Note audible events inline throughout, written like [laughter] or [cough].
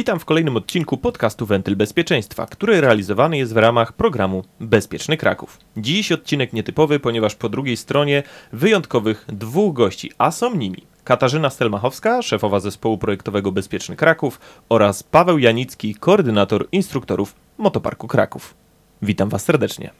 Witam w kolejnym odcinku podcastu Wentyl Bezpieczeństwa, który realizowany jest w ramach programu Bezpieczny Kraków. Dziś odcinek nietypowy, ponieważ po drugiej stronie wyjątkowych dwóch gości, a są nimi Katarzyna Stelmachowska, szefowa zespołu projektowego Bezpieczny Kraków oraz Paweł Janicki, koordynator instruktorów Motoparku Kraków. Witam Was serdecznie.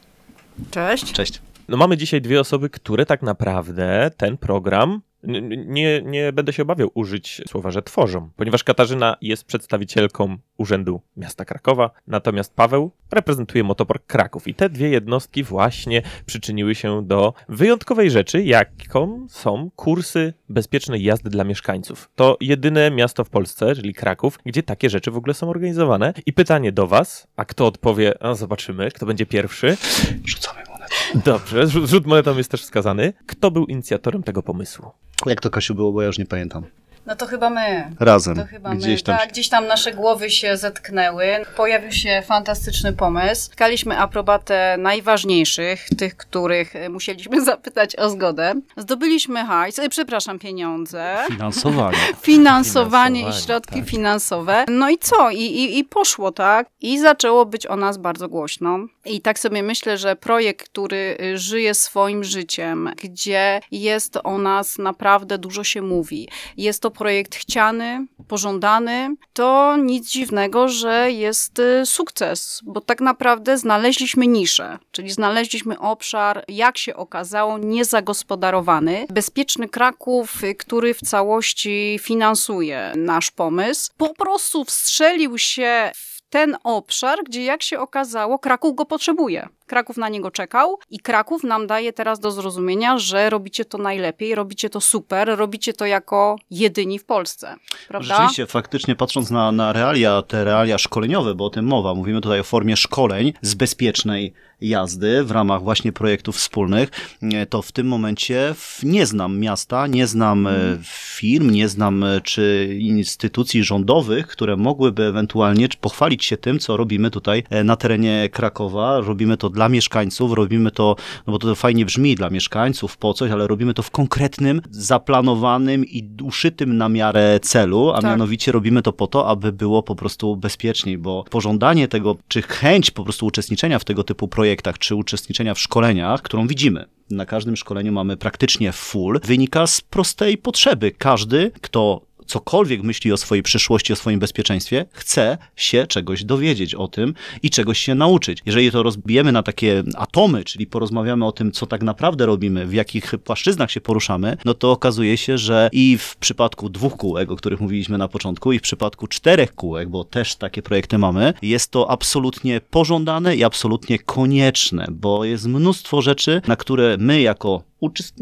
Cześć. Cześć. No mamy dzisiaj dwie osoby, które tak naprawdę ten program nie, nie będę się obawiał użyć słowa, że tworzą, ponieważ Katarzyna jest przedstawicielką Urzędu Miasta Krakowa, natomiast Paweł reprezentuje Motopark Kraków. I te dwie jednostki właśnie przyczyniły się do wyjątkowej rzeczy, jaką są kursy bezpiecznej jazdy dla mieszkańców. To jedyne miasto w Polsce, czyli Kraków, gdzie takie rzeczy w ogóle są organizowane. I pytanie do Was, a kto odpowie, a zobaczymy, kto będzie pierwszy. Rzucamy. Dobrze, rzut monetą jest też wskazany. Kto był inicjatorem tego pomysłu? Jak to, Kasiu, było, bo ja już nie pamiętam. No to chyba my. Razem. To chyba Gdzieś my. tam. Tak, gdzieś tam nasze głowy się zetknęły. Pojawił się fantastyczny pomysł. Szukaliśmy aprobatę najważniejszych, tych, których e, musieliśmy [laughs] zapytać o zgodę. Zdobyliśmy hajs, e, przepraszam, pieniądze. Finansowanie. [laughs] Finansowanie i środki tak. finansowe. No i co? I, i, I poszło, tak? I zaczęło być o nas bardzo głośno. I tak sobie myślę, że projekt, który y, żyje swoim życiem, gdzie jest o nas naprawdę dużo się mówi, jest to projekt chciany, pożądany, to nic dziwnego, że jest y, sukces, bo tak naprawdę znaleźliśmy niszę, czyli znaleźliśmy obszar, jak się okazało, niezagospodarowany. Bezpieczny Kraków, y, który w całości finansuje nasz pomysł, po prostu wstrzelił się w ten obszar, gdzie jak się okazało, Kraków go potrzebuje. Kraków na niego czekał i Kraków nam daje teraz do zrozumienia, że robicie to najlepiej, robicie to super, robicie to jako jedyni w Polsce. Prawda? Rzeczywiście, faktycznie patrząc na, na realia, te realia szkoleniowe, bo o tym mowa, mówimy tutaj o formie szkoleń z bezpiecznej jazdy w ramach właśnie projektów wspólnych, e, to w tym momencie nie znam miasta, nie znam e, firm, nie znam e, czy instytucji rządowych, które mogłyby ewentualnie pochwalić się tym, co robimy tutaj na terenie Krakowa. Robimy to dla mieszkańców, robimy to, no bo to fajnie brzmi dla mieszkańców, po coś, ale robimy to w konkretnym, zaplanowanym i uszytym na miarę celu, a Tak. mianowicie robimy to po to, aby było po prostu bezpieczniej, bo pożądanie tego, czy chęć po prostu uczestniczenia w tego typu projektach, czy uczestniczenia w szkoleniach, którą widzimy, na każdym szkoleniu mamy praktycznie full, wynika z prostej potrzeby. Każdy, kto cokolwiek myśli o swojej przyszłości, o swoim bezpieczeństwie, chce się czegoś dowiedzieć o tym i czegoś się nauczyć. Jeżeli to rozbijemy na takie atomy, czyli porozmawiamy o tym, co tak naprawdę robimy, w jakich płaszczyznach się poruszamy, no to okazuje się, że i w przypadku dwóch kółek, o których mówiliśmy na początku, i w przypadku czterech kółek, bo też takie projekty mamy, jest to absolutnie pożądane i absolutnie konieczne, bo jest mnóstwo rzeczy, na które my jako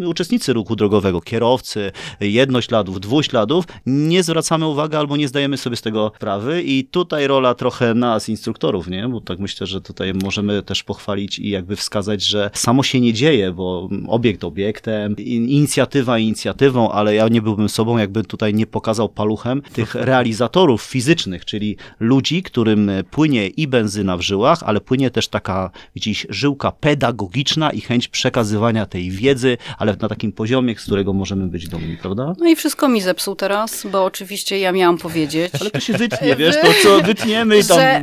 uczestnicy ruchu drogowego, kierowcy, jednośladów, dwuśladów, nie zwracamy uwagi albo nie zdajemy sobie z tego sprawy i tutaj rola trochę nas, instruktorów, nie? Bo tak myślę, że tutaj możemy też pochwalić i jakby wskazać, że samo się nie dzieje, bo obiekt obiektem, inicjatywa inicjatywą, ale ja nie byłbym sobą, jakby tutaj nie pokazał paluchem tych realizatorów fizycznych, czyli ludzi, którym płynie i benzyna w żyłach, ale płynie też taka gdzieś żyłka pedagogiczna i chęć przekazywania tej wiedzy, ale na takim poziomie, z którego możemy być dumni, prawda? No i wszystko mi zepsuł teraz, bo oczywiście ja miałam powiedzieć. Ale to się wytnie, [laughs] wiesz, to co wytniemy i tam... że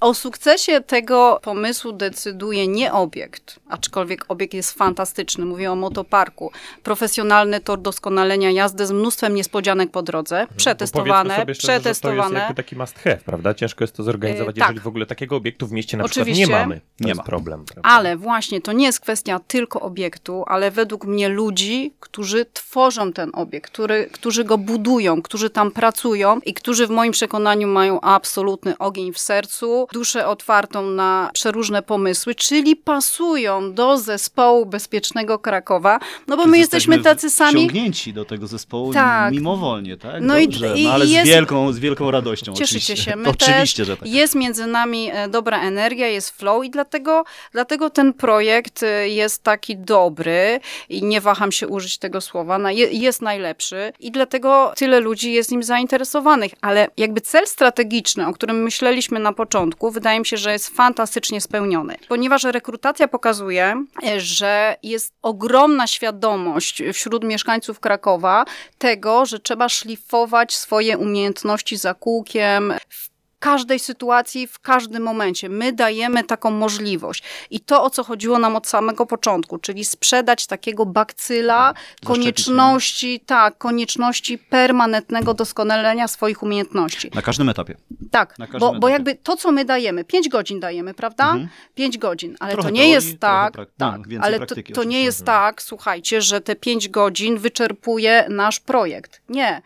o sukcesie tego pomysłu decyduje nie obiekt, aczkolwiek obiekt jest fantastyczny. Mówię o motoparku. Profesjonalny tor doskonalenia jazdy z mnóstwem niespodzianek po drodze. Powiedzmy Przetestowane, sobie szczerze, że To jest przetestowane. jakby taki must have, prawda? Ciężko jest to zorganizować, Yy, tak. jeżeli w ogóle takiego obiektu w mieście na Oczywiście. przykład nie mamy. To Nie jest ma. problem. Prawda? Ale właśnie to nie jest kwestia tylko obiektu, ale według mnie ludzi, którzy tworzą ten obiekt, który, którzy go budują, którzy tam pracują i którzy w moim przekonaniu mają absolutny ogień w sercu, duszę otwartą na przeróżne pomysły, czyli pasują do zespołu bezpiecznego Krakowa, no bo my jesteśmy tacy sami. Wciągnięci do tego zespołu Tak. mimowolnie, tak? No i- Dobrze, i no, ale jest- z, wielką, z wielką radością Cieszycie oczywiście. się, [laughs] my oczywiście, też. że tak. Jest między nami e, dobra energia, jest flow i dlatego, dlatego ten projekt e, jest taki dobry i nie waham się użyć tego słowa, jest najlepszy i dlatego tyle ludzi jest nim zainteresowanych, ale jakby cel strategiczny, o którym myśleliśmy na początku, wydaje mi się, że jest fantastycznie spełniony, ponieważ rekrutacja pokazuje, e, że jest ogromna świadomość wśród mieszkańców Krakowa tego, że trzeba szlifować swoje umiejętności za kółkiem, w każdej sytuacji, w każdym momencie. My dajemy taką możliwość. I to, o co chodziło nam od samego początku, czyli sprzedać takiego bakcyla konieczności, tak, konieczności permanentnego doskonalenia swoich umiejętności. Na każdym etapie. Tak, każdym bo, bo etapie. jakby to, co my dajemy, 5 godzin dajemy, prawda? Mhm. 5 godzin, ale Trochę to nie teorii, jest tak, no, tak więcej ale to, praktyki to nie jest tak, słuchajcie, że te 5 godzin wyczerpuje nasz projekt. Nie,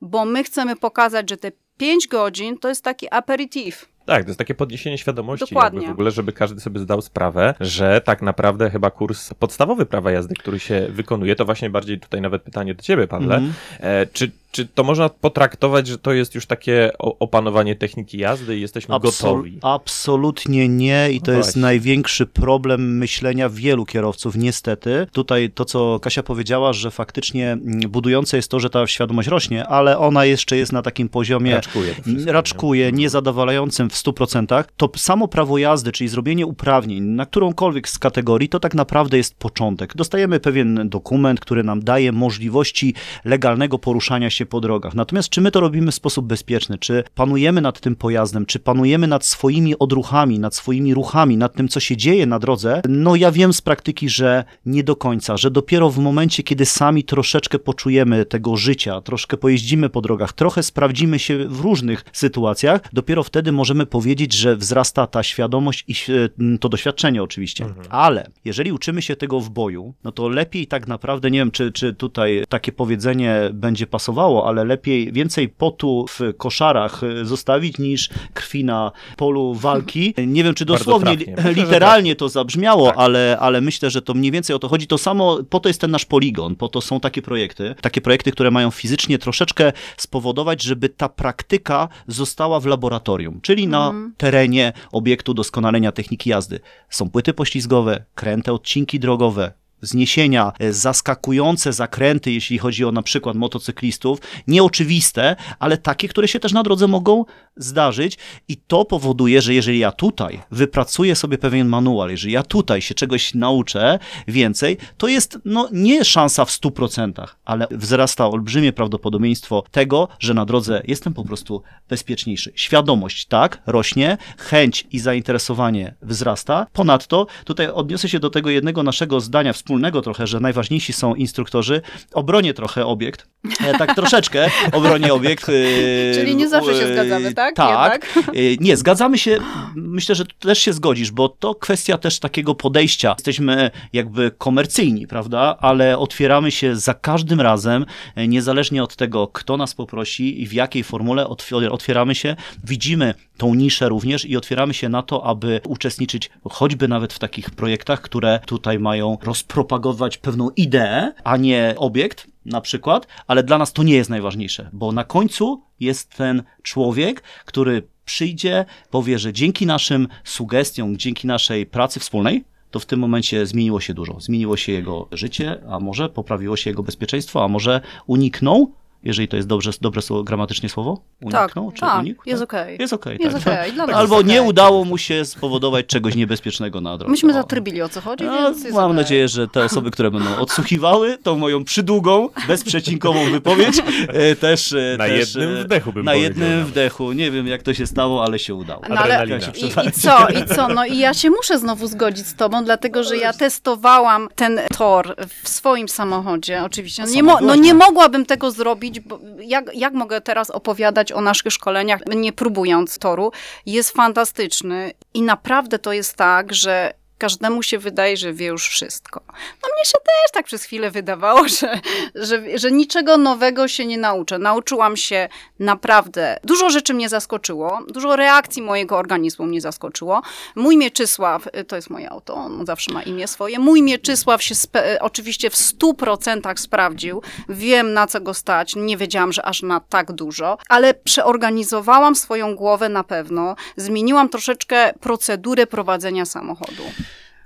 bo my chcemy pokazać, że te 5 godzin to jest taki aperitif. Tak, to jest takie podniesienie świadomości Dokładnie. jakby w ogóle, żeby każdy sobie zdał sprawę, że tak naprawdę chyba kurs podstawowy prawa jazdy, który się wykonuje, to właśnie bardziej tutaj nawet pytanie do ciebie, Pawle, Mhm. e, czy, czy to można potraktować, że to jest już takie opanowanie techniki jazdy i jesteśmy Absol- gotowi? Absolutnie nie i to No jest największy problem myślenia wielu kierowców, niestety. Tutaj to, co Kasia powiedziała, że faktycznie mm, budujące jest to, że ta świadomość rośnie, ale ona jeszcze jest na takim poziomie Raczkuje raczkuje, niezadowalającym w 100%, to samo prawo jazdy, czyli zrobienie uprawnień na którąkolwiek z kategorii, to tak naprawdę jest początek. Dostajemy pewien dokument, który nam daje możliwości legalnego poruszania się po drogach. Natomiast czy my to robimy w sposób bezpieczny? Czy panujemy nad tym pojazdem? Czy panujemy nad swoimi odruchami, nad swoimi ruchami, nad tym, co się dzieje na drodze? No ja wiem z praktyki, że nie do końca, że dopiero w momencie, kiedy sami troszeczkę poczujemy tego życia, troszkę pojeździmy po drogach, trochę sprawdzimy się w różnych sytuacjach, dopiero wtedy możemy powiedzieć, że wzrasta ta świadomość i świ- to doświadczenie oczywiście. Ale jeżeli uczymy się tego w boju, no to lepiej tak naprawdę, nie wiem, czy, czy tutaj takie powiedzenie będzie pasowało, ale lepiej więcej potu w koszarach y, zostawić niż krwi na polu walki. Nie wiem, czy dosłownie, Myślę, literalnie to zabrzmiało, Tak. ale, ale myślę, że to mniej więcej o to chodzi. To samo, po to jest ten nasz poligon, po to są takie projekty, takie projekty, które mają fizycznie troszeczkę spowodować, żeby ta praktyka została w laboratorium, czyli na terenie obiektu doskonalenia techniki jazdy. Są płyty poślizgowe, kręte odcinki drogowe, zniesienia, e, zaskakujące zakręty, jeśli chodzi o na przykład motocyklistów, nieoczywiste, ale takie, które się też na drodze mogą zdarzyć i to powoduje, że jeżeli ja tutaj wypracuję sobie pewien manual, jeżeli ja tutaj się czegoś nauczę więcej, to jest no nie szansa w 100%, ale wzrasta olbrzymie prawdopodobieństwo tego, że na drodze jestem po prostu bezpieczniejszy. Świadomość, tak, rośnie, chęć i zainteresowanie wzrasta. Ponadto tutaj odniosę się do tego jednego naszego zdania wspólnego trochę, że najważniejsi są instruktorzy. Obronię trochę obiekt, e, tak troszeczkę obronię obiekt. e, Czyli nie zawsze się e, zgadzamy, tak? Tak. Jednak? Nie, zgadzamy się. Myślę, że też się zgodzisz, bo to kwestia też takiego podejścia. Jesteśmy jakby komercyjni, prawda? Ale otwieramy się za każdym razem, niezależnie od tego, kto nas poprosi i w jakiej formule otw- otwieramy się. Widzimy tą niszę również i otwieramy się na to, aby uczestniczyć choćby nawet w takich projektach, które tutaj mają rozpropagować pewną ideę, a nie obiekt na przykład, ale dla nas to nie jest najważniejsze, bo na końcu jest ten człowiek, który przyjdzie, powie, że dzięki naszym sugestiom, dzięki naszej pracy wspólnej, to w tym momencie zmieniło się dużo. Zmieniło się jego życie, a może poprawiło się jego bezpieczeństwo, a może uniknął, jeżeli to jest dobrze, dobre słowo, gramatycznie słowo? Tak, Uniknął? czy tak, unikł? jest tak? okej. Jest okej, Jest tak. dla nas Albo jest nie udało mu się spowodować czegoś niebezpiecznego na drodze. Myśmy zatrybili o co chodzi, No, mam nadzieję, że te osoby, które będą odsłuchiwały tą moją przydługą, bezprzecinkową wypowiedź, e, też... e, Na też, jednym e, wdechu bym Na jednym nawet. wdechu. Nie wiem, jak to się stało, ale się udało. No ale Adrenalina. i, i co, i co? No i ja się muszę znowu zgodzić z tobą, dlatego że ja testowałam ten tor w swoim samochodzie, oczywiście. No nie, mo- no nie mogłabym tego zrobić, bo jak, jak mogę teraz opowiadać o naszych szkoleniach, nie próbując toru? Jest fantastyczny i naprawdę to jest tak, że każdemu się wydaje, że wie już wszystko. No mnie się też tak przez chwilę wydawało, [laughs] że, że, że niczego nowego się nie nauczę. Nauczyłam się naprawdę, dużo rzeczy mnie zaskoczyło, dużo reakcji mojego organizmu mnie zaskoczyło. Mój Mieczysław, y, to jest moje auto, on zawsze ma imię swoje, mój Mieczysław się spe, oczywiście w 100% sprawdził, wiem na co go stać, nie wiedziałam, że aż na tak dużo, ale przeorganizowałam swoją głowę na pewno, zmieniłam troszeczkę procedurę prowadzenia samochodu.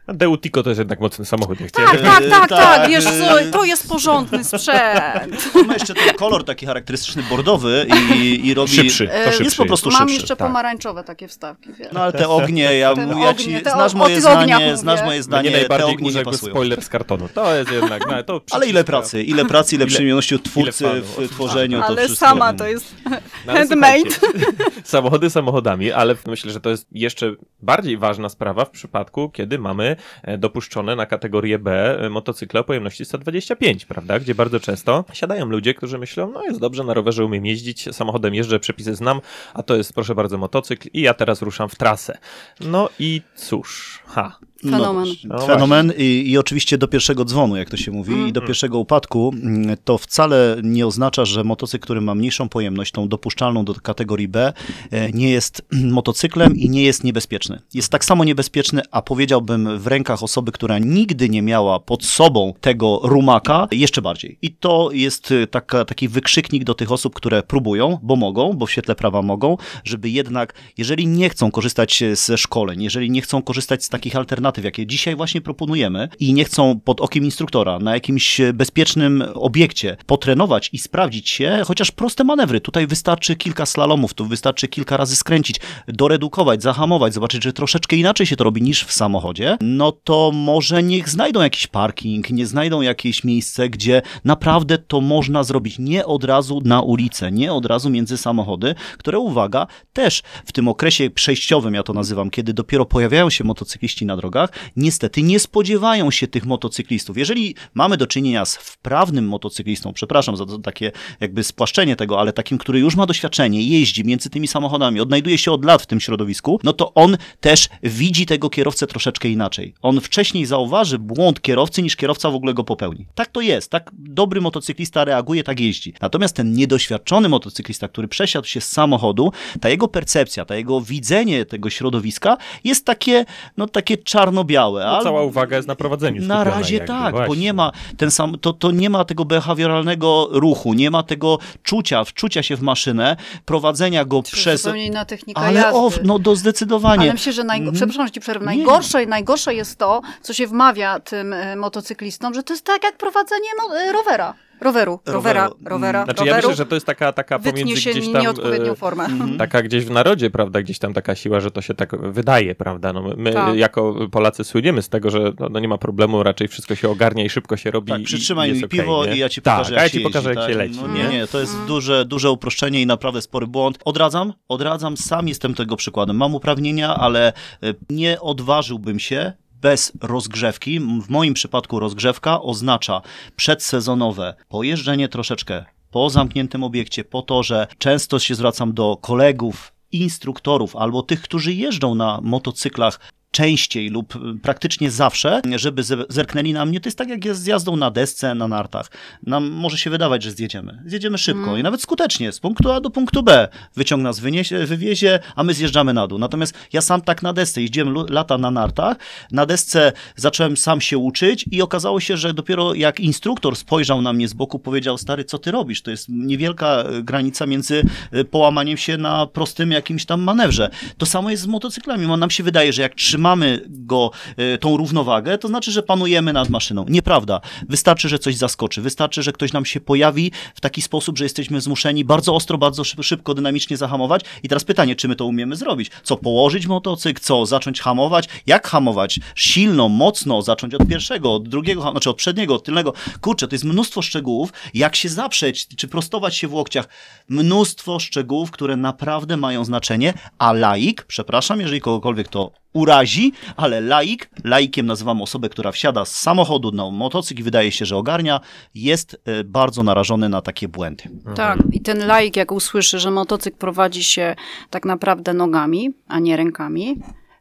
A Deutico to jest jednak mocny samochód. Ja Tak, chciałem... tak, [laughs] tak, tak, tak, wiesz co, to jest porządny sprzęt. On [laughs] ma jeszcze ten kolor taki charakterystyczny bordowy i, i robi... Szybszy, to E, szybszy. jest po prostu Mam szybszy. jeszcze tak. pomarańczowe takie wstawki, wiesz. No ale te ognie, ja, Ten ja ognie, ci, te o- znasz o moje tych ogniach zdanie, mówię. znasz moje Mnie zdanie, te najbardziej ognie nie pasują. spoiler z kartonu. To jest jednak, no, to [laughs] Ale ile pracy, ile pracy, ile Ile- przyjemności twórcy ile fanów, w oczywiście. tworzeniu to Ale wszystko. sama to jest No, ale handmade. słuchajcie, Samochody samochodami, ale myślę, że to jest jeszcze bardziej ważna sprawa w przypadku, kiedy mamy e, dopuszczone na kategorię B e, motocykle o pojemności 125, prawda? Gdzie bardzo często siadają ludzie, którzy myślą, no jest dobrze, na rowerze umiem jeździć, samochodem jeżdżę, przepisy znam, a to jest proszę bardzo motocykl i ja teraz ruszam w trasę. No i cóż, ha. Fenomen. No, No fenomen i, i oczywiście do pierwszego dzwonu, jak to się mówi, i do pierwszego upadku, mm, to wcale nie oznacza, że motocykl, który ma mniejszą pojemność, tą dopuszczalną do kategorii B, e, nie jest [clears throat] motocyklem i nie jest niebezpieczny. Jest tak samo niebezpieczny, a powiedziałbym w rękach osoby, która nigdy nie miała pod sobą tego rumaka, jeszcze bardziej. I to jest e, taka, taki wykrzyknik do tych osób, które próbują, bo mogą, bo w świetle prawa mogą, żeby jednak, jeżeli nie chcą korzystać ze szkoleń, jeżeli nie chcą korzystać z takich alternatyw, jakie dzisiaj właśnie proponujemy i nie chcą pod okiem instruktora na jakimś bezpiecznym obiekcie potrenować i sprawdzić się, chociaż proste manewry. Tutaj wystarczy kilka slalomów, tu wystarczy kilka razy skręcić, doredukować, zahamować, zobaczyć, że troszeczkę inaczej się to robi niż w samochodzie, no to może niech znajdą jakiś parking, nie znajdą jakieś miejsce, gdzie naprawdę to można zrobić nie od razu na ulicę, nie od razu między samochody, które uwaga, też w tym okresie przejściowym, ja to nazywam, kiedy dopiero pojawiają się motocykliści na drogach, niestety nie spodziewają się tych motocyklistów. Jeżeli mamy do czynienia z wprawnym motocyklistą, przepraszam za takie jakby spłaszczenie tego, ale takim, który już ma doświadczenie, jeździ między tymi samochodami, odnajduje się od lat w tym środowisku, no to on też widzi tego kierowcę troszeczkę inaczej. On wcześniej zauważy błąd kierowcy, niż kierowca w ogóle go popełni. Tak to jest, tak dobry motocyklista reaguje, tak jeździ. Natomiast ten niedoświadczony motocyklista, który przesiadł się z samochodu, ta jego percepcja, ta jego widzenie tego środowiska jest takie, no takie czarno-białe. No, cała uwaga jest na prowadzeniu na razie jakby, tak, bo właśnie. nie ma ten sam, to, to nie ma tego behawioralnego ruchu, nie ma tego czucia, wczucia się w maszynę, prowadzenia go To przez... zupełnie inna technika Ale jazdy. no do zdecydowanie. Ale myślę, że naj... Mhm. przepraszam, że ci przerwę. Najgorsze, najgorsze jest to, co się wmawia tym e, motocyklistom, że to jest tak jak prowadzenie e, rowera. Roweru, rowera, Roweru. rowera, Znaczy ja roweru. myślę, że to jest taka, taka pomiędzy się gdzieś tam... nieodpowiednią e, formę. Mhm. [laughs] Taka gdzieś w narodzie, prawda, gdzieś tam taka siła, że to się tak wydaje, prawda. No, my Tak. jako Polacy słyniemy z tego, że no, no nie ma problemu, raczej wszystko się ogarnia i szybko się robi. Tak, przytrzymaj i mi piwo nie? i ja ci tak, pokażę, a jak ja się ci pokażę, jeździ, jak się tak? leci. No, nie? nie, to jest duże, duże uproszczenie i naprawdę spory błąd. Odradzam, odradzam, sam jestem tego przykładem. Mam uprawnienia, ale e, nie odważyłbym się bez rozgrzewki. W moim przypadku rozgrzewka oznacza przedsezonowe pojeżdżenie troszeczkę po zamkniętym obiekcie, po to, że często się zwracam do kolegów, instruktorów albo tych, którzy jeżdżą na motocyklach częściej lub praktycznie zawsze, żeby ze- zerknęli na mnie. To jest tak, jak jest z jazdą na desce, na nartach. Nam może się wydawać, że zjedziemy. Zjedziemy szybko Mm. i nawet skutecznie, z punktu A do punktu B. Wyciąg nas wyniesie, wywiezie, a my zjeżdżamy na dół. Natomiast ja sam tak na desce, jeździłem lata na nartach, na desce zacząłem sam się uczyć i okazało się, że dopiero jak instruktor spojrzał na mnie z boku, powiedział, stary, co ty robisz? To jest niewielka e, granica między e, połamaniem się na prostym jakimś tam manewrze. To samo jest z motocyklami. Nam się wydaje, że jak trzymamy go, e, tą równowagę, to znaczy, że panujemy nad maszyną. Nieprawda. Wystarczy, że coś zaskoczy. Wystarczy, że ktoś nam się pojawi w taki sposób, że jesteśmy zmuszeni bardzo ostro, bardzo szyb- szybko, dynamicznie zahamować. I teraz pytanie, czy my to umiemy zrobić? Co, położyć motocykl? Co, zacząć hamować? Jak hamować? Silno, mocno, zacząć od pierwszego, od drugiego, znaczy od przedniego, od tylnego. Kurczę, to jest mnóstwo szczegółów. Jak się zaprzeć, czy prostować się w łokciach? Mnóstwo szczegółów, które naprawdę mają znaczenie, a laik, przepraszam, jeżeli kogokolwiek to urazi, ale laik, laikiem nazywam osobę, która wsiada z samochodu na motocykl i wydaje się, że ogarnia, jest e, bardzo narażony na takie błędy. Tak, i ten laik, jak usłyszy, że motocykl prowadzi się tak naprawdę nogami, a nie rękami,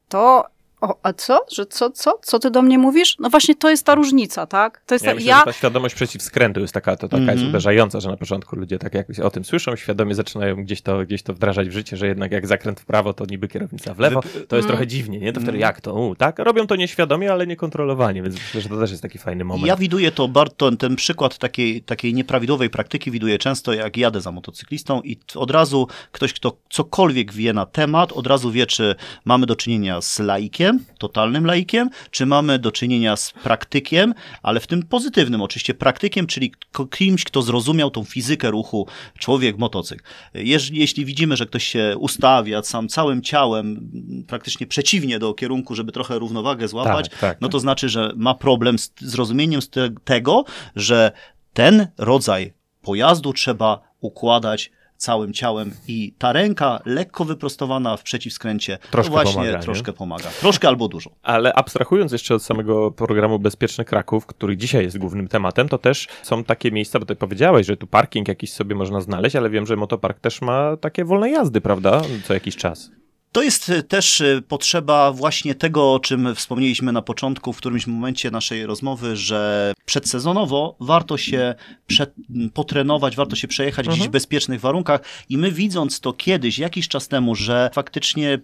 to. O, a co? Że co, co? Co ty do mnie mówisz? No właśnie to jest ta różnica, tak? To jest Ja ta, myślę, ja, że ta świadomość przeciwskrętu jest taka, to taka jest Mhm. uderzająca, że na początku ludzie tak jak o tym słyszą, świadomie zaczynają gdzieś to, gdzieś to wdrażać w życie, że jednak jak zakręt w prawo, to niby kierownica w lewo, to jest Mm. trochę dziwnie, nie? To wtedy Mm. jak to? U, tak? Robią to nieświadomie, ale niekontrolowanie, więc myślę, że to też jest taki fajny moment. Ja widuję to bardzo, ten przykład takiej, takiej nieprawidłowej praktyki widuję często, jak jadę za motocyklistą i od razu ktoś, kto cokolwiek wie na temat, od razu wie, czy mamy do czynienia z laikiem, laikiem, totalnym laikiem, czy mamy do czynienia z praktykiem, ale w tym pozytywnym oczywiście praktykiem, czyli kimś, kto zrozumiał tą fizykę ruchu człowiek, motocykl. Jeśli, jeśli widzimy, że ktoś się ustawia sam całym ciałem, praktycznie przeciwnie do kierunku, żeby trochę równowagę złapać, Tak, tak, no to znaczy, że ma problem z zrozumieniem tego, że ten rodzaj pojazdu trzeba układać całym ciałem i ta ręka lekko wyprostowana w przeciwskręcie Troszkę to właśnie pomaga, nie? troszkę pomaga. Troszkę albo dużo. Ale abstrahując jeszcze od samego programu Bezpieczny Kraków, który dzisiaj jest głównym tematem, to też są takie miejsca, bo ty powiedziałeś, że tu parking jakiś sobie można znaleźć, ale wiem, że motopark też ma takie wolne jazdy, prawda? Co jakiś czas. To jest e, też e, potrzeba właśnie tego, o czym wspomnieliśmy na początku, w którymś momencie naszej rozmowy, że przedsezonowo warto się przed, potrenować, warto się przejechać gdzieś w bezpiecznych warunkach. I my widząc to kiedyś, jakiś czas temu, że faktycznie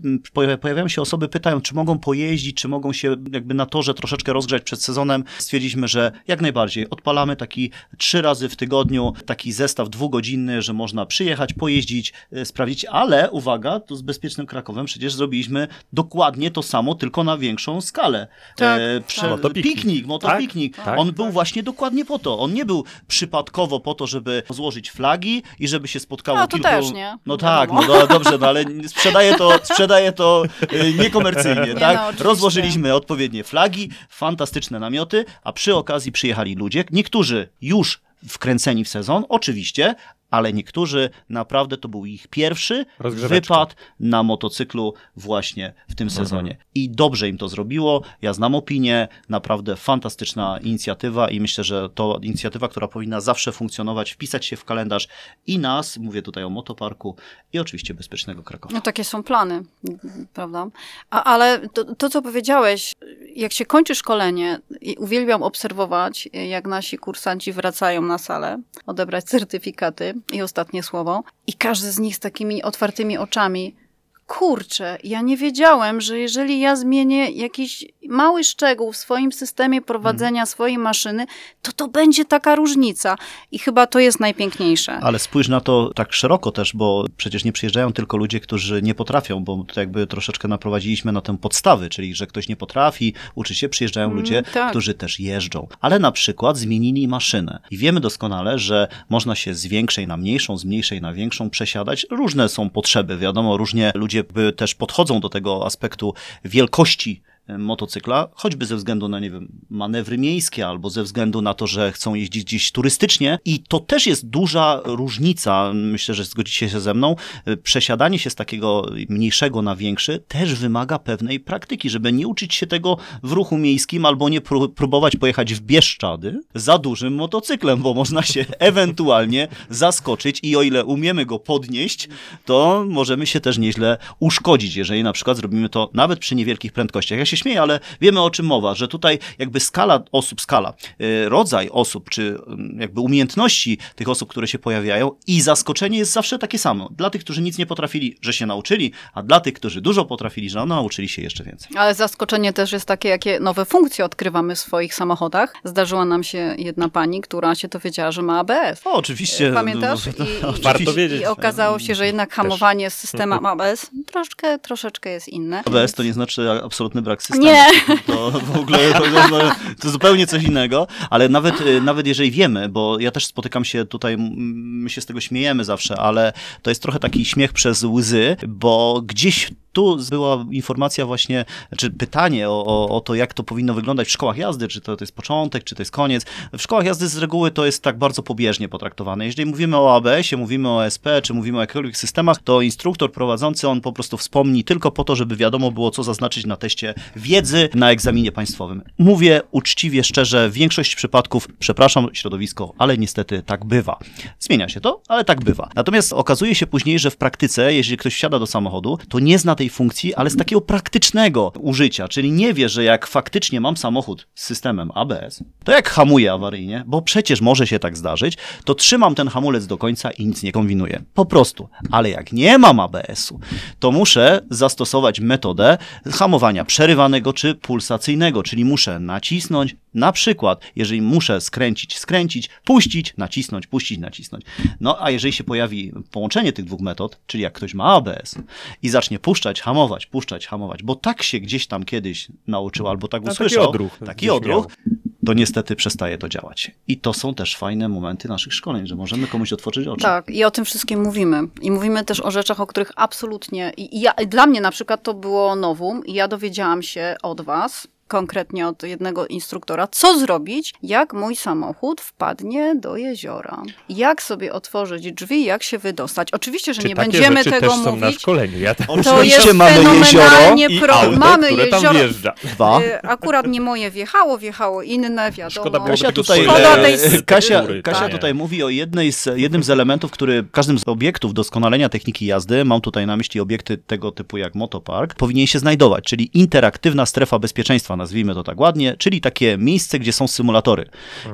pojawiają się osoby, pytają, czy mogą pojeździć, czy mogą się jakby na torze troszeczkę rozgrzać przed sezonem, stwierdziliśmy, że jak najbardziej odpalamy taki trzy razy w tygodniu, taki zestaw dwugodzinny, że można przyjechać, pojeździć, e, sprawdzić, ale uwaga, tu z Bezpiecznym Krakowem przecież zrobiliśmy dokładnie to samo, tylko na większą skalę. Tak, prze- tak. Motopiknik. Piknik, motopiknik. Tak, tak, On był właśnie dokładnie po to. On nie był przypadkowo po to, żeby złożyć flagi i żeby się spotkało No, to kilku... też, nie? No tak, Wiadomo. no do, dobrze, no ale sprzedaje to, sprzedaje to y, niekomercyjnie, Nie, tak? no. Rozłożyliśmy odpowiednie flagi, fantastyczne namioty, a przy okazji przyjechali ludzie, niektórzy już wkręceni w sezon, oczywiście, ale niektórzy naprawdę to był ich pierwszy wypad na motocyklu właśnie w tym sezonie. I dobrze im to zrobiło. Ja znam opinię, naprawdę fantastyczna inicjatywa i myślę, że to inicjatywa, która powinna zawsze funkcjonować, wpisać się w kalendarz i nas, mówię tutaj o motoparku i oczywiście Bezpiecznego Krakowa. No takie są plany, prawda? A, ale to, to, co powiedziałeś, jak się kończy szkolenie, i uwielbiam obserwować, jak nasi kursanci wracają na salę, odebrać certyfikaty i ostatnie słowo, i każdy z nich z takimi otwartymi oczami. Kurczę, ja nie wiedziałem, że jeżeli ja zmienię jakiś mały szczegół w swoim systemie prowadzenia swojej maszyny, to to będzie taka różnica. I chyba to jest najpiękniejsze. Ale spójrz na to tak szeroko też, bo przecież nie przyjeżdżają tylko ludzie, którzy nie potrafią, bo to jakby troszeczkę naprowadziliśmy na tę podstawy, czyli że ktoś nie potrafi, uczy się, przyjeżdżają Mm, ludzie, tak. którzy też jeżdżą. Ale na przykład zmienili maszynę. I wiemy doskonale, że można się z większej na mniejszą, z mniejszej na większą przesiadać. Różne są potrzeby, wiadomo, różnie ludzie jakby też podchodzą do tego aspektu wielkości motocykla, choćby ze względu na, nie wiem, manewry miejskie albo ze względu na to, że chcą jeździć gdzieś turystycznie i to też jest duża różnica, myślę, że zgodzicie się ze mną, E, przesiadanie się z takiego mniejszego na większy też wymaga pewnej praktyki, żeby nie uczyć się tego w ruchu miejskim albo nie pró- próbować pojechać w Bieszczady za dużym motocyklem, bo można się [laughs] ewentualnie zaskoczyć i o ile umiemy go podnieść, to możemy się też nieźle uszkodzić, jeżeli na przykład zrobimy to nawet przy niewielkich prędkościach. Ja się śmieję, ale wiemy o czym mowa, że tutaj jakby skala osób, skala, y, rodzaj osób, czy y, jakby umiejętności tych osób, które się pojawiają i zaskoczenie jest zawsze takie samo. Dla tych, którzy nic nie potrafili, że się nauczyli, a dla tych, którzy dużo potrafili, że nauczyli się jeszcze więcej. Ale zaskoczenie też jest takie, jakie nowe funkcje odkrywamy w swoich samochodach. Zdarzyła nam się jedna pani, która się dowiedziała, że ma ABS. O, oczywiście. Pamiętasz? no, I, i, oczywiście. Warto wiedzieć. I okazało się, że jednak hamowanie z systemem ABS troszeczkę, troszeczkę jest inne. ABS to nie znaczy absolutny brak systemu. Nie. To w ogóle to, to, zupełnie coś innego, ale nawet, y, nawet jeżeli wiemy, bo ja też spotykam się tutaj, my się z tego śmiejemy zawsze, ale to jest trochę taki śmiech przez łzy, bo gdzieś tu była informacja właśnie, czy pytanie o, o, o to, jak to powinno wyglądać w szkołach jazdy, czy to, to jest początek, czy to jest koniec. W szkołach jazdy z reguły to jest tak bardzo pobieżnie potraktowane. Jeżeli mówimy o ABS-ie, mówimy o SP, czy mówimy o jakichkolwiek systemach, to instruktor prowadzący, on po prostu wspomni tylko po to, żeby wiadomo było, co zaznaczyć na teście wiedzy na egzaminie państwowym. Mówię uczciwie, szczerze, w większości przypadków, przepraszam środowisko, ale niestety tak bywa. Zmienia się to, ale tak bywa. Natomiast okazuje się później, że w praktyce, jeżeli ktoś wsiada do samochodu, to nie zna tej funkcji, ale z takiego praktycznego użycia, czyli nie wie, że jak faktycznie mam samochód z systemem ABS, to jak hamuję awaryjnie, bo przecież może się tak zdarzyć, to trzymam ten hamulec do końca i nic nie kombinuję. Po prostu. Ale jak nie mam ABS-u, to muszę zastosować metodę hamowania przerywanego czy pulsacyjnego, czyli muszę nacisnąć, Na przykład, jeżeli muszę skręcić, skręcić, puścić, nacisnąć, puścić, nacisnąć. No a jeżeli się pojawi połączenie tych dwóch metod, czyli jak ktoś ma ABS i zacznie puszczać, hamować, puszczać, hamować, bo tak się gdzieś tam kiedyś nauczył albo tak No, taki usłyszał, odruch taki odruch, to niestety przestaje to działać. I to są też fajne momenty naszych szkoleń, że możemy komuś otworzyć oczy. Tak, i o tym wszystkim mówimy. I mówimy też o rzeczach, o których absolutnie. I ja, dla mnie na przykład to było nowum, i ja dowiedziałam się od Was, konkretnie od jednego instruktora, co zrobić, jak mój samochód wpadnie do jeziora. Jak sobie otworzyć drzwi, jak się wydostać. Oczywiście, że Czy nie takie będziemy tego też są na mówić. szkoleniu? Ja To Oczywiście jest mamy jezioro fenomenalnie i pro... auto, Mamy które tam jezioro. wjeżdża. Dwa. Y, Akurat nie moje wjechało, wjechało inne, wiadomo. Szkoda było Kasia tutaj, Szkoda e, tej struktury, Kasia, tak. Kasia tutaj mówi o jednej z, jednym z elementów, który w każdym z obiektów doskonalenia techniki jazdy, mam tutaj na myśli obiekty tego typu jak motopark, powinien się znajdować, czyli interaktywna strefa bezpieczeństwa, nazwijmy to tak ładnie, czyli takie miejsce, gdzie są symulatory.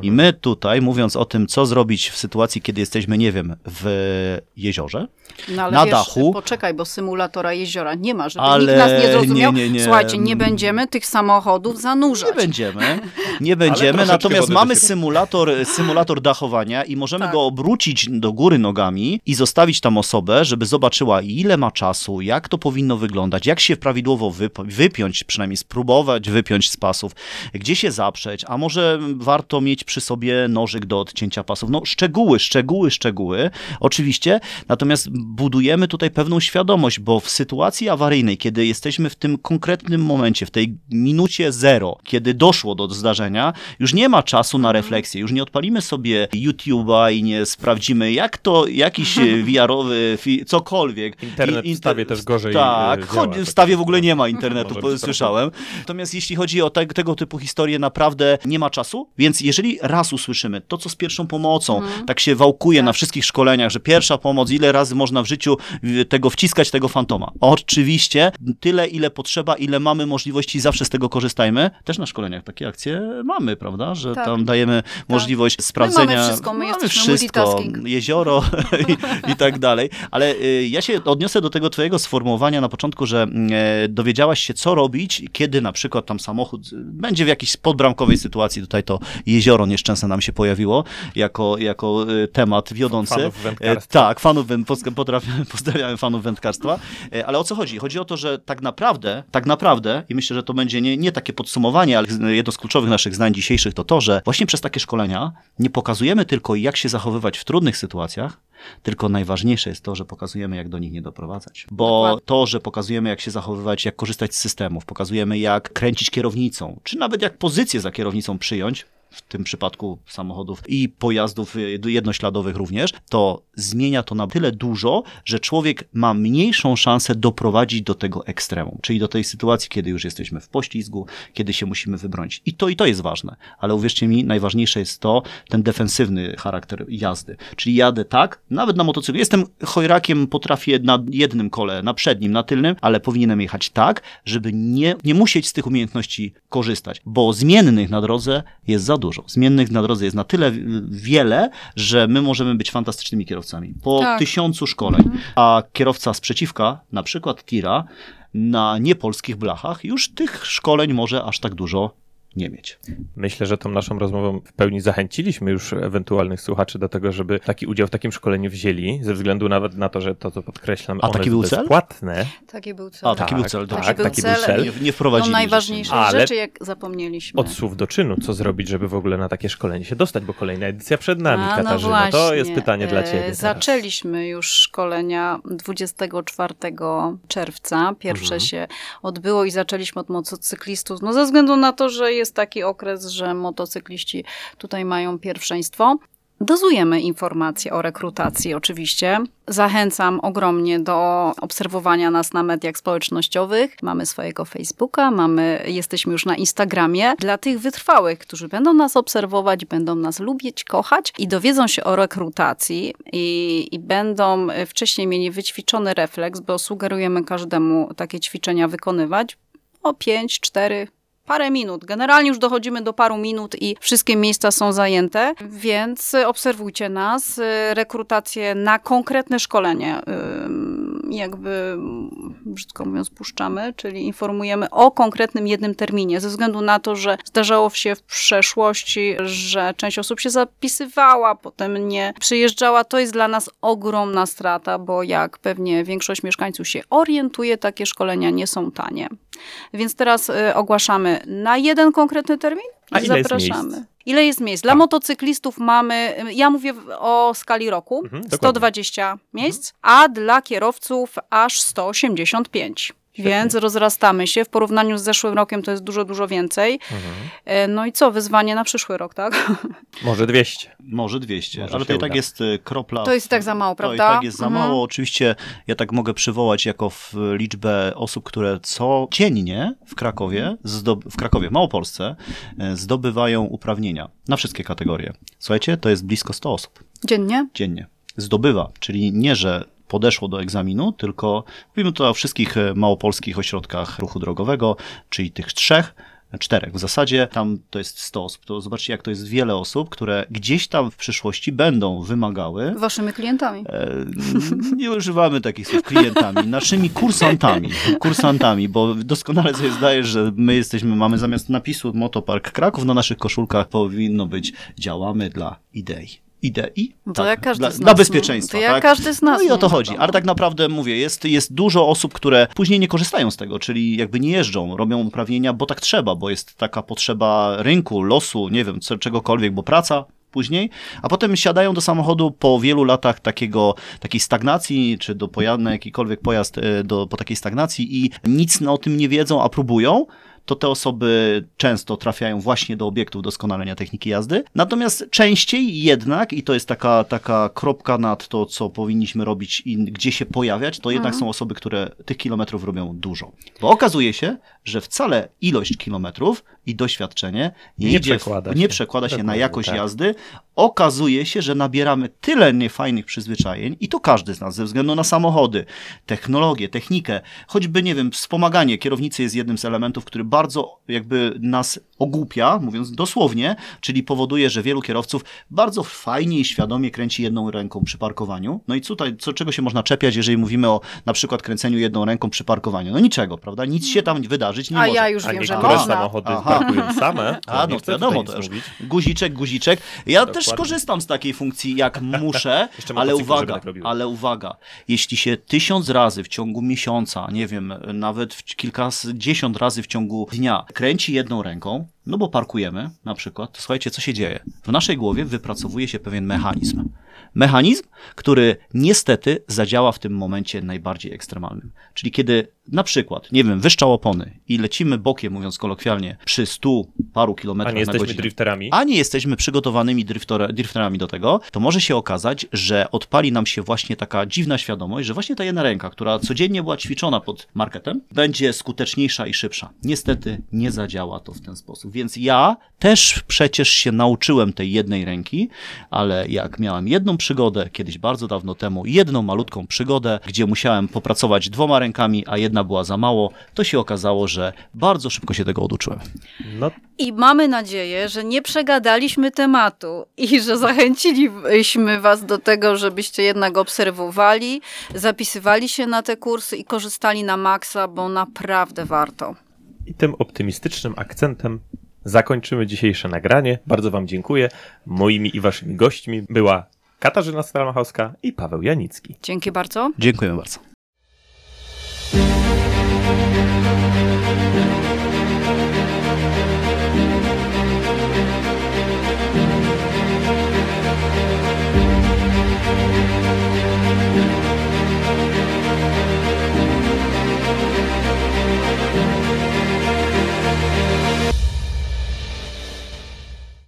I my tutaj, mówiąc o tym, co zrobić w sytuacji, kiedy jesteśmy, nie wiem, w jeziorze, No, ale na wiesz, dachu. Poczekaj, bo symulatora jeziora nie ma, żeby Ale nikt nas nie zrozumiał. nie, nie, nie. Słuchajcie, nie będziemy tych samochodów zanurzać. Nie będziemy, nie będziemy, natomiast mamy symulator, symulator dachowania i możemy Tak. go obrócić do góry nogami i zostawić tam osobę, żeby zobaczyła ile ma czasu, jak to powinno wyglądać, jak się prawidłowo wyp- wypiąć, przynajmniej spróbować wypiąć z pasów, gdzie się zaprzeć, a może warto mieć przy sobie nożyk do odcięcia pasów. No szczegóły, szczegóły, szczegóły, oczywiście, natomiast budujemy tutaj pewną świadomość, bo w sytuacji awaryjnej, kiedy jesteśmy w tym konkretnym momencie, w tej minucie zero, kiedy doszło do zdarzenia, już nie ma czasu na refleksję, już nie odpalimy sobie YouTube'a i nie sprawdzimy, jak to jakiś e, [laughs] VR-owy, fi- cokolwiek. Internet I- w stawie też gorzej, Tak, e, działa, w stawie tak. w ogóle nie ma [laughs] internetu, słyszałem. Natomiast jeśli chodzi o te, tego typu historie, naprawdę nie ma czasu, więc jeżeli raz usłyszymy to, co z pierwszą pomocą, tak się wałkuje na wszystkich szkoleniach, że pierwsza pomoc, ile razy można w życiu y, tego wciskać, tego fantoma. Oczywiście, tyle, ile potrzeba, ile mamy możliwości, zawsze z tego korzystajmy. Też na szkoleniach takie akcje mamy, prawda, że Tak. tam dajemy możliwość sprawdzenia. wszystko, my mamy wszystko, jezioro [laughs] i, i tak dalej. Ale y, ja się odniosę do tego twojego sformułowania na początku, że e, dowiedziałaś się, co robić, kiedy na przykład tam samochód będzie w jakiejś podbramkowej sytuacji. Tutaj to jezioro nieszczęsne nam się pojawiło jako, jako y, temat wiodący. Fanów E, wędkarstwa. Tak, fanów pozdrawiamy- [laughs] pozdrawiamy fanów wędkarstwa. E, Ale o co chodzi? Chodzi o to, że tak naprawdę, tak naprawdę, i myślę, że to będzie nie, nie takie podsumowanie, ale jedno z kluczowych naszych zdań dzisiejszych to to, że właśnie przez takie szkolenia nie pokazujemy tylko, jak się zachowywać w trudnych sytuacjach, tylko najważniejsze jest to, że pokazujemy, jak do nich nie doprowadzać. Bo to, że pokazujemy, jak się zachowywać, jak korzystać z systemów, pokazujemy, jak kręcić kierownicą, czy nawet jak pozycję za kierownicą przyjąć, w tym przypadku samochodów i pojazdów y, jednośladowych również, to zmienia to na tyle dużo, że człowiek ma mniejszą szansę doprowadzić do tego ekstremum, czyli do tej sytuacji, kiedy już jesteśmy w poślizgu, kiedy się musimy wybronić. I to i to jest ważne, ale uwierzcie mi, najważniejsze jest to, ten defensywny charakter jazdy. Czyli jadę tak, nawet na motocyklu. Jestem chojrakiem, potrafię na jednym kole, na przednim, na tylnym, ale powinienem jechać tak, żeby nie, nie musieć z tych umiejętności korzystać, bo zmiennych na drodze jest za dużo. Zmiennych na drodze jest na tyle wiele, że my możemy być fantastycznymi kierowcami. Po Tak. tysiącu szkoleń, a kierowca sprzeciwka, na przykład tira, na niepolskich blachach, już tych szkoleń może aż tak dużo nie mieć. Myślę, że tą naszą rozmową w pełni zachęciliśmy już ewentualnych słuchaczy do tego, żeby taki udział w takim szkoleniu wzięli, ze względu nawet na to, że to, co podkreślam, A taki jest był cel? bezpłatne. Taki był cel. A, taki Tak, był cel. tak, był taki był cel. cel. Nie, nie To wprowadzili. najważniejsze Ale- rzeczy, jak zapomnieliśmy. Od słów do czynu, co zrobić, żeby w ogóle na takie szkolenie się dostać, bo kolejna edycja przed nami, A, Katarzyna. to jest pytanie dla E, ciebie. teraz. Zaczęliśmy już szkolenia 24 czerwca. Pierwsze Mhm. się odbyło i zaczęliśmy od motocyklistów. No ze względu na to, że jest taki okres, że motocykliści tutaj mają pierwszeństwo. Dozujemy informacje o rekrutacji oczywiście. Zachęcam ogromnie do obserwowania nas na mediach społecznościowych. Mamy swojego Facebooka, mamy, jesteśmy już na Instagramie. Dla tych wytrwałych, którzy będą nas obserwować, będą nas lubić, kochać i dowiedzą się o rekrutacji i, i będą wcześniej mieli wyćwiczony refleks, bo sugerujemy każdemu takie ćwiczenia wykonywać o 5, 4, parę minut. Generalnie już dochodzimy do paru minut i wszystkie miejsca są zajęte, więc obserwujcie nas. Rekrutację na konkretne szkolenie jakby brzydko mówiąc, puszczamy, czyli informujemy o konkretnym jednym terminie, ze względu na to, że zdarzało się w przeszłości, że część osób się zapisywała, potem nie przyjeżdżała. To jest dla nas ogromna strata, bo jak pewnie większość mieszkańców się orientuje, takie szkolenia nie są tanie. Więc teraz y, ogłaszamy na jeden konkretny termin A i ile jest zapraszamy. miejsc? Ile jest miejsc? Dla Tak. motocyklistów mamy, ja mówię o skali roku, Mhm, dokładnie. 120 miejsc, a dla kierowców aż 185. Świetnie. Więc rozrastamy się. W porównaniu z zeszłym rokiem to jest dużo, dużo więcej. Mhm. E, No i co, wyzwanie na przyszły rok, tak? [laughs] Może 200. Może 200, Może ale to i tak uda. jest e, kropla. To jest i tak za mało, To i prawda? tak jest za Mhm. mało. Oczywiście ja tak mogę przywołać jako w liczbę osób, które codziennie w Krakowie, w Krakowie, w Małopolsce, e, zdobywają uprawnienia na wszystkie kategorie. Słuchajcie, to jest blisko 100 osób Dziennie? dziennie. Zdobywa, czyli nie, że podeszło do egzaminu, tylko mówimy tu o wszystkich e, małopolskich ośrodkach ruchu drogowego, czyli tych trzech, czterech w zasadzie, tam to jest 100 osób. To zobaczcie, jak to jest wiele osób, które gdzieś tam w przyszłości będą wymagały Waszymi klientami. E, Nie używamy takich słów klientami, naszymi kursantami, kursantami, bo doskonale sobie zdajesz, że my jesteśmy, mamy zamiast napisu Motopark Kraków na naszych koszulkach powinno być działamy dla idei. Idei? No to jak każdy dla, z nas. dla no. bezpieczeństwa. To jak tak? każdy z nas. No i o to chodzi. Ale tak naprawdę mówię, jest, jest dużo osób, które później nie korzystają z tego, czyli jakby nie jeżdżą, robią uprawnienia, bo tak trzeba, bo jest taka potrzeba rynku, losu, nie wiem, czegokolwiek, bo praca później, a potem siadają do samochodu po wielu latach takiego, takiej stagnacji, czy do pojazdu, na jakikolwiek pojazd e, do, po takiej stagnacji i nic o tym nie wiedzą, a próbują, to te osoby często trafiają właśnie do obiektów doskonalenia techniki jazdy. Natomiast częściej jednak, i to jest taka, taka kropka nad to, co powinniśmy robić i gdzie się pojawiać, to jednak są osoby, które tych kilometrów robią dużo. Bo okazuje się, że wcale ilość kilometrów i doświadczenie nie, Nie w- przekłada nie się. przekłada się na jakość tak. jazdy. Okazuje się, że nabieramy tyle niefajnych przyzwyczajeń i to każdy z nas, ze względu na samochody, technologię, technikę, choćby, nie wiem, wspomaganie kierownicy jest jednym z elementów, który bardzo jakby nas ogłupia, mówiąc dosłownie, czyli powoduje, że wielu kierowców bardzo fajnie i świadomie kręci jedną ręką przy parkowaniu. No i tutaj, co, czego się można czepiać, jeżeli mówimy o na przykład kręceniu jedną ręką przy parkowaniu? No niczego, prawda? Nic się tam wydarzyć nie A może. ja już A wiem, że niektóre można. samochody Aha. parkują same. A, no wiadomo, już mówić. guziczek, guziczek. Ja też Dokładnie. skorzystam z takiej funkcji, jak [laughs] muszę, Jeszcze ale uwaga, tak ale uwaga, jeśli się tysiąc razy w ciągu miesiąca, nie wiem, nawet w kilkadziesiąt razy w ciągu dnia kręci jedną ręką, no bo parkujemy na przykład, to słuchajcie, co się dzieje? W naszej głowie wypracowuje się pewien mechanizm. Mechanizm, który niestety zadziała w tym momencie najbardziej ekstremalnym. Czyli kiedy na przykład, nie wiem, wyszczał opony i lecimy bokiem, mówiąc kolokwialnie, przy stu paru A kilometrach nie na jesteśmy godzinę drifterami. a nie jesteśmy przygotowanymi drifter, drifterami do tego, to może się okazać, że odpali nam się właśnie taka dziwna świadomość, że właśnie ta jedna ręka, która codziennie była ćwiczona pod marketem, będzie skuteczniejsza i szybsza. Niestety nie zadziała to w ten sposób. Więc ja też przecież się nauczyłem tej jednej ręki, ale jak miałem jedną przygodę kiedyś bardzo dawno temu, jedną malutką przygodę, gdzie musiałem popracować dwoma rękami, a jedna była za mało, to się okazało, że bardzo szybko się tego oduczyłem. No I mamy nadzieję, że nie przegadaliśmy tematu i że zachęciliśmy Was do tego, żebyście jednak obserwowali, zapisywali się na te kursy i korzystali na maksa, bo naprawdę warto. i tym optymistycznym akcentem zakończymy dzisiejsze nagranie. Bardzo Wam dziękuję. Moimi i Waszymi gośćmi była Katarzyna Stalmachowska i Paweł Janicki. Dzięki bardzo. Dziękuję bardzo. Música